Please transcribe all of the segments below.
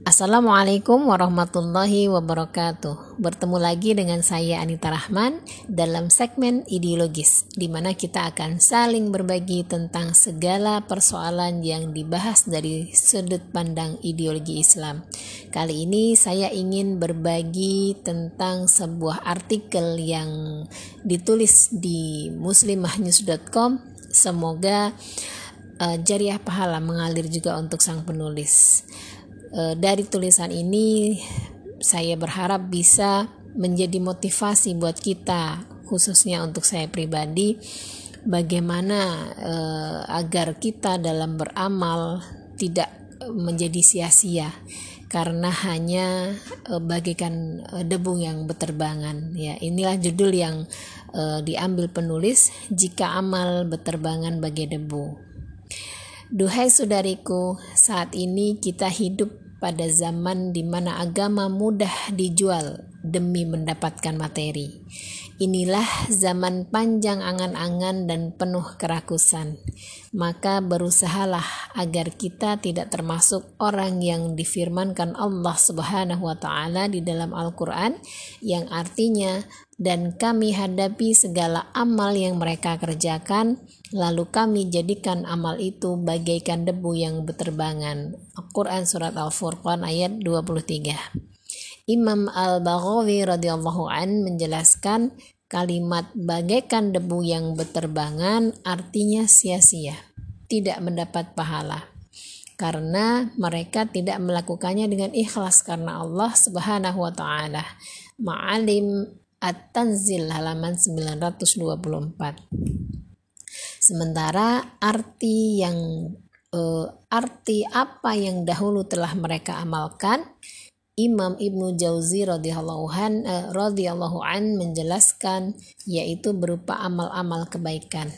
Assalamualaikum warahmatullahi wabarakatuh. Bertemu lagi dengan saya Anita Rahman dalam segmen ideologis di mana kita akan saling berbagi tentang segala persoalan yang dibahas dari sudut pandang ideologi Islam. Kali ini saya ingin berbagi tentang sebuah artikel yang ditulis di muslimahnews.com. Semoga uh, jariah pahala mengalir juga untuk sang penulis e, dari tulisan ini saya berharap bisa menjadi motivasi buat kita khususnya untuk saya pribadi bagaimana e, agar kita dalam beramal tidak menjadi sia-sia karena hanya e, bagikan e, debu yang beterbangan ya. Inilah judul yang e, diambil penulis jika amal beterbangan bagai debu Duhai saudariku, saat ini kita hidup pada zaman di mana agama mudah dijual demi mendapatkan materi. Inilah zaman panjang angan-angan dan penuh kerakusan. Maka berusahalah agar kita tidak termasuk orang yang difirmankan Allah Subhanahu wa taala di dalam Al-Qur'an yang artinya dan kami hadapi segala amal yang mereka kerjakan lalu kami jadikan amal itu bagaikan debu yang berterbangan. Al-Quran Surat Al-Furqan ayat 23 Imam Al-Baghawi radhiyallahu an menjelaskan kalimat bagaikan debu yang berterbangan artinya sia-sia, tidak mendapat pahala. Karena mereka tidak melakukannya dengan ikhlas karena Allah Subhanahu wa taala. Ma'alim At-Tanzil halaman 924. Sementara arti yang uh, arti apa yang dahulu telah mereka amalkan Imam Ibnu Jauzi radhiyallahu an, eh, radhiyallahu an menjelaskan yaitu berupa amal-amal kebaikan.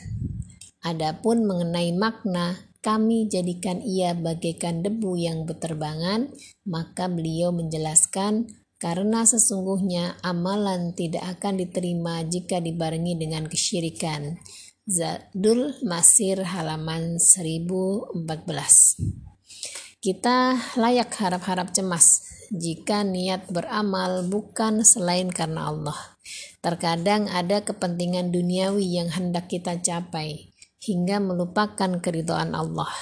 Adapun mengenai makna kami jadikan ia bagaikan debu yang berterbangan, maka beliau menjelaskan karena sesungguhnya amalan tidak akan diterima jika dibarengi dengan kesyirikan. Zadul Masir halaman 1014 Kita layak harap-harap cemas jika niat beramal bukan selain karena Allah. Terkadang ada kepentingan duniawi yang hendak kita capai hingga melupakan keridhaan Allah.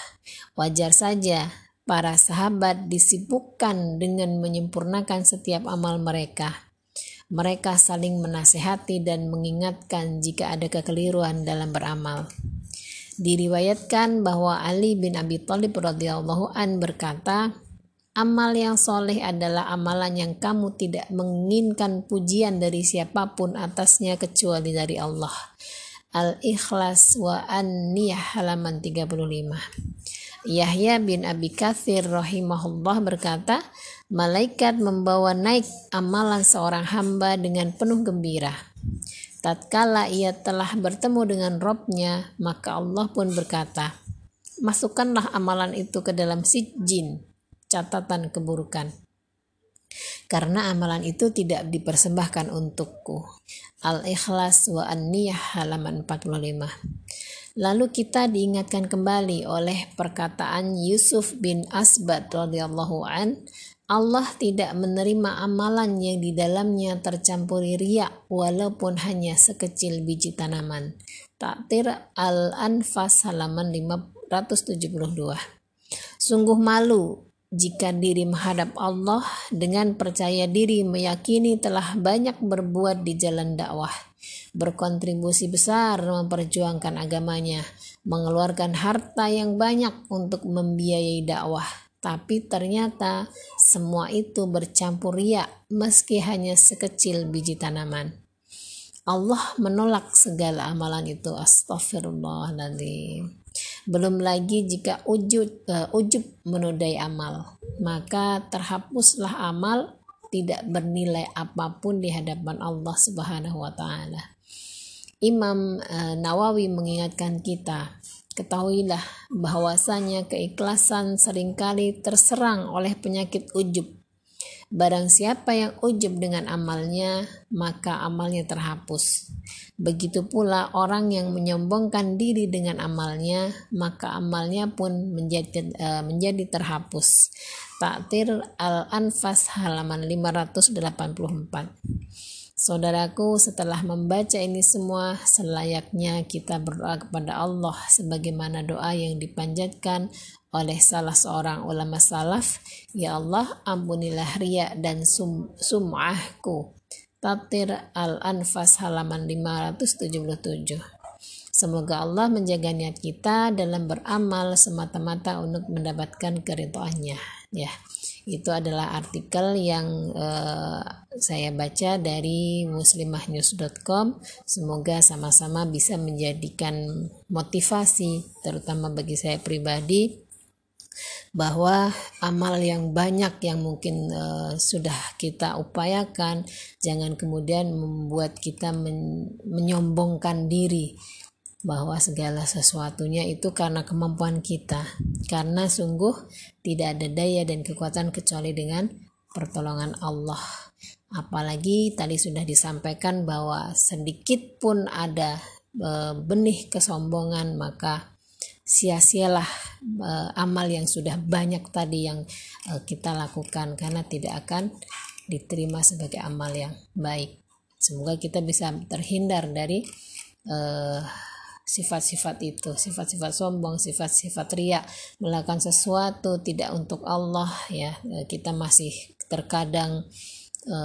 Wajar saja para sahabat disibukkan dengan menyempurnakan setiap amal mereka. Mereka saling menasehati dan mengingatkan jika ada kekeliruan dalam beramal. Diriwayatkan bahwa Ali bin Abi Thalib radhiyallahu an berkata, Amal yang soleh adalah amalan yang kamu tidak menginginkan pujian dari siapa pun atasnya kecuali dari Allah. Al-Ikhlas wa An-Niyah halaman 35. Yahya bin Abi Kathir rahimahullah berkata, Malaikat membawa naik amalan seorang hamba dengan penuh gembira. Tatkala ia telah bertemu dengan Robnya, maka Allah pun berkata, Masukkanlah amalan itu ke dalam sijin, catatan keburukan. Karena amalan itu tidak dipersembahkan untukku. Al-Ikhlas wa An-Niyah halaman 45. Lalu kita diingatkan kembali oleh perkataan Yusuf bin Asbad radhiyallahu an, Allah tidak menerima amalan yang di dalamnya tercampuri riak walaupun hanya sekecil biji tanaman. Taktir Al-Anfas halaman 572. Sungguh malu jika diri menghadap Allah dengan percaya diri meyakini telah banyak berbuat di jalan dakwah, berkontribusi besar memperjuangkan agamanya, mengeluarkan harta yang banyak untuk membiayai dakwah, tapi ternyata semua itu bercampur riak meski hanya sekecil biji tanaman. Allah menolak segala amalan itu. Astaghfirullahaladzim. Belum lagi jika ujub, uh, ujub menodai amal, maka terhapuslah amal tidak bernilai apa pun di hadapan Allah Subhanahu wa taala. Imam uh, Nawawi mengingatkan kita, ketahuilah bahwasanya keikhlasan sering kali terserang oleh penyakit ujub. Barang siapa yang ujub dengan amalnya, maka amalnya terhapus. Begitu pula orang yang menyombongkan diri dengan amalnya, maka amalnya pun menjadi uh, menjadi terhapus. Taktir Al-Anfas halaman 584. Saudaraku, setelah membaca ini semua, selayaknya kita berdoa kepada Allah sebagaimana doa yang dipanjatkan oleh salah seorang ulama salaf, Ya Allah, ampunilah ria dan sum sum'ahku. Tatir Al-Anfas halaman 577. Semoga Allah menjaga niat kita dalam beramal semata-mata untuk mendapatkan keridhaannya. Ya itu adalah artikel yang uh, saya baca dari muslimahnews.com semoga sama-sama bisa menjadikan motivasi terutama bagi saya pribadi bahwa amal yang banyak yang mungkin uh, sudah kita upayakan jangan kemudian membuat kita men menyombongkan diri bahwa segala sesuatunya itu karena kemampuan kita. Karena sungguh tidak ada daya dan kekuatan kecuali dengan pertolongan Allah. Apalagi tadi sudah disampaikan bahwa sedikit pun ada e, benih kesombongan maka sia-sialah e, amal yang sudah banyak tadi yang e, kita lakukan karena tidak akan diterima sebagai amal yang baik. Semoga kita bisa terhindar dari sifat-sifat itu, sifat-sifat sombong, sifat-sifat ria, melakukan sesuatu tidak untuk Allah ya. Kita masih terkadang e,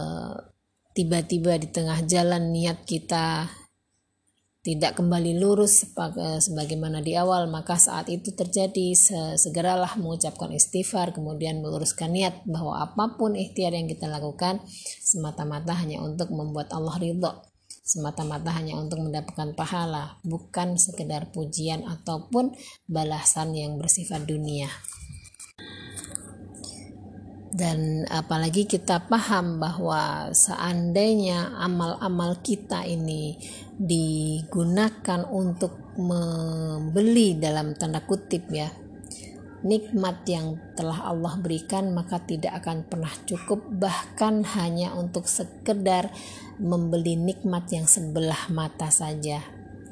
tiba-tiba di tengah jalan niat kita tidak kembali lurus e, sebagaimana di awal maka saat itu terjadi segeralah mengucapkan istighfar kemudian meluruskan niat bahwa apa pun ikhtiar yang kita lakukan semata-mata hanya untuk membuat Allah ridho semata-mata hanya untuk mendapatkan pahala, bukan sekedar pujian ataupun balasan yang bersifat dunia. Dan apalagi kita paham bahwa seandainya amal-amal kita ini digunakan untuk membeli dalam tanda kutip ya nikmat yang telah Allah berikan maka tidak akan pernah cukup. Bahkan hanya untuk sekedar membeli nikmat yang sebelah mata saja.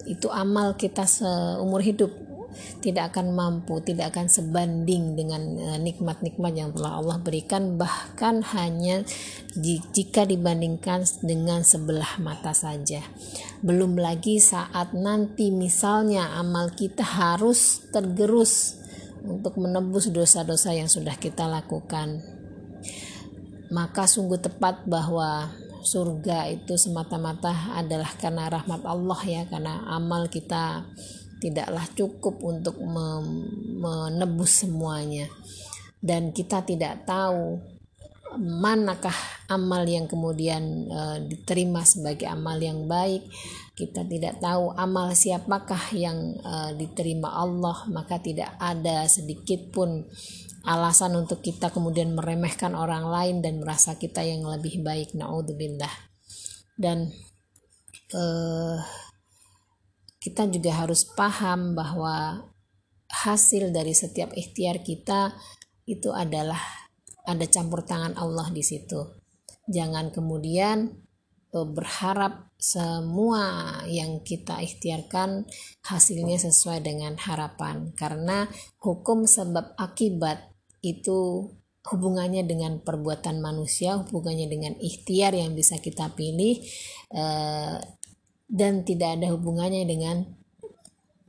Itu amal kita seumur hidup. Tidak akan mampu, tidak akan sebanding dengan e, nikmat-nikmat yang telah Allah berikan, bahkan hanya jika dibandingkan dengan sebelah mata saja. Belum lagi saat nanti, misalnya, amal kita harus tergerus untuk menebus dosa-dosa yang sudah kita lakukan. Maka sungguh tepat bahwa surga itu semata-mata adalah karena rahmat Allah ya, karena amal kita tidaklah cukup untuk menebus semuanya. Dan kita tidak tahu manakah amal yang kemudian uh, diterima sebagai amal yang baik? Kita tidak tahu amal siapakah yang uh, diterima Allah maka tidak ada sedikit pun alasan untuk kita kemudian meremehkan orang lain dan merasa kita yang lebih baik. Naudzubillah. Dan uh, kita juga harus paham bahwa hasil dari setiap ikhtiar kita itu adalah ada campur tangan Allah di situ. Jangan kemudian e, berharap semua yang kita ikhtiarkan hasilnya sesuai dengan harapan. Karena hukum sebab akibat itu hubungannya dengan perbuatan manusia, hubungannya dengan ikhtiar yang bisa kita pilih eh, dan tidak ada hubungannya dengan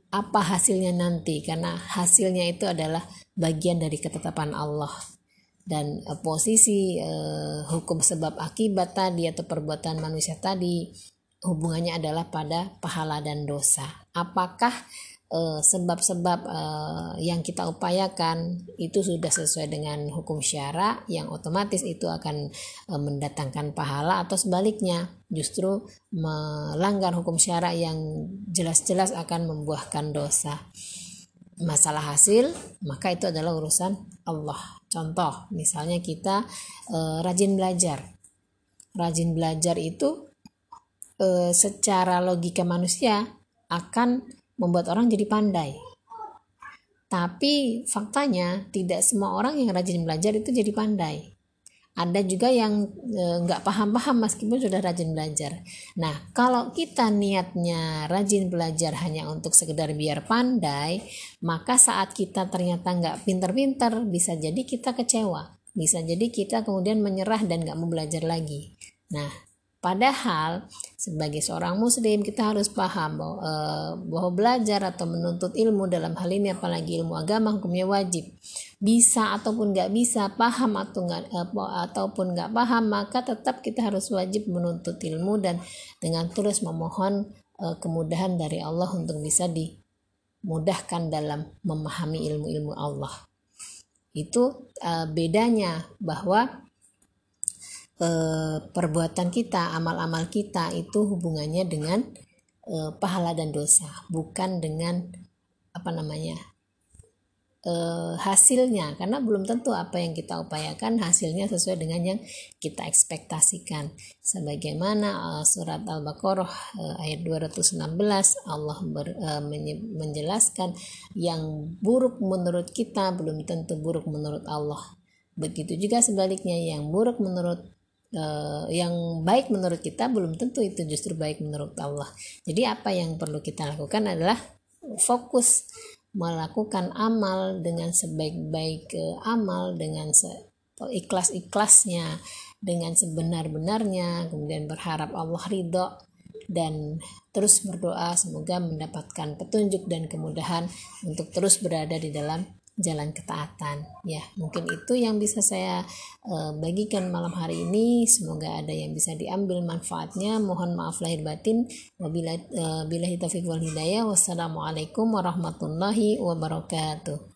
apa hasilnya nanti. Karena hasilnya itu adalah bagian dari ketetapan Allah dan uh, posisi uh, hukum sebab akibat tadi atau perbuatan manusia tadi hubungannya adalah pada pahala dan dosa. Apakah uh, sebab-sebab uh, yang kita upayakan itu sudah sesuai dengan hukum syara yang otomatis itu akan uh, mendatangkan pahala atau sebaliknya justru melanggar hukum syara yang jelas-jelas akan membuahkan dosa masalah hasil maka itu adalah urusan Allah contoh misalnya kita e, rajin belajar. Rajin belajar itu e, secara logika manusia akan membuat orang jadi pandai. Tapi faktanya tidak semua orang yang rajin belajar itu jadi pandai ada juga yang e, nggak e, paham-paham meskipun sudah rajin belajar. Nah, kalau kita niatnya rajin belajar hanya untuk sekedar biar pandai, maka saat kita ternyata nggak pinter-pinter, bisa jadi kita kecewa. Bisa jadi kita kemudian menyerah dan nggak mau belajar lagi. Nah, Padahal sebagai seorang muslim kita harus paham bahwa, eh, bahwa belajar atau menuntut ilmu dalam hal ini apalagi ilmu agama hukumnya wajib. Bisa ataupun nggak bisa, paham atau nggak eh, ataupun nggak paham maka tetap kita harus wajib menuntut ilmu dan dengan terus memohon eh, kemudahan dari Allah untuk bisa dimudahkan dalam memahami ilmu-ilmu Allah. Itu bedanya bahwa eh, perbuatan kita, amal-amal kita itu hubungannya dengan eh, pahala dan dosa, bukan dengan apa namanya eh, hasilnya, karena belum tentu apa yang kita upayakan hasilnya sesuai dengan yang kita ekspektasikan. Sebagaimana eh, surat Al-Baqarah eh, ayat 216 Allah ber, menjelaskan yang buruk menurut kita belum tentu buruk menurut Allah. Begitu juga sebaliknya yang buruk menurut uh, yang baik menurut kita belum tentu itu justru baik menurut Allah. Jadi apa yang perlu kita lakukan adalah fokus melakukan amal dengan sebaik-baik amal dengan ikhlas-ikhlasnya dengan sebenar-benarnya kemudian berharap Allah ridho dan terus berdoa semoga mendapatkan petunjuk dan kemudahan untuk terus berada di dalam jalan ketaatan. Ya mungkin itu yang bisa saya uh, bagikan malam hari ini. Semoga ada yang bisa diambil manfaatnya. Mohon maaf lahir batin. Wabila uh, hidayah. Wassalamualaikum warahmatullahi wabarakatuh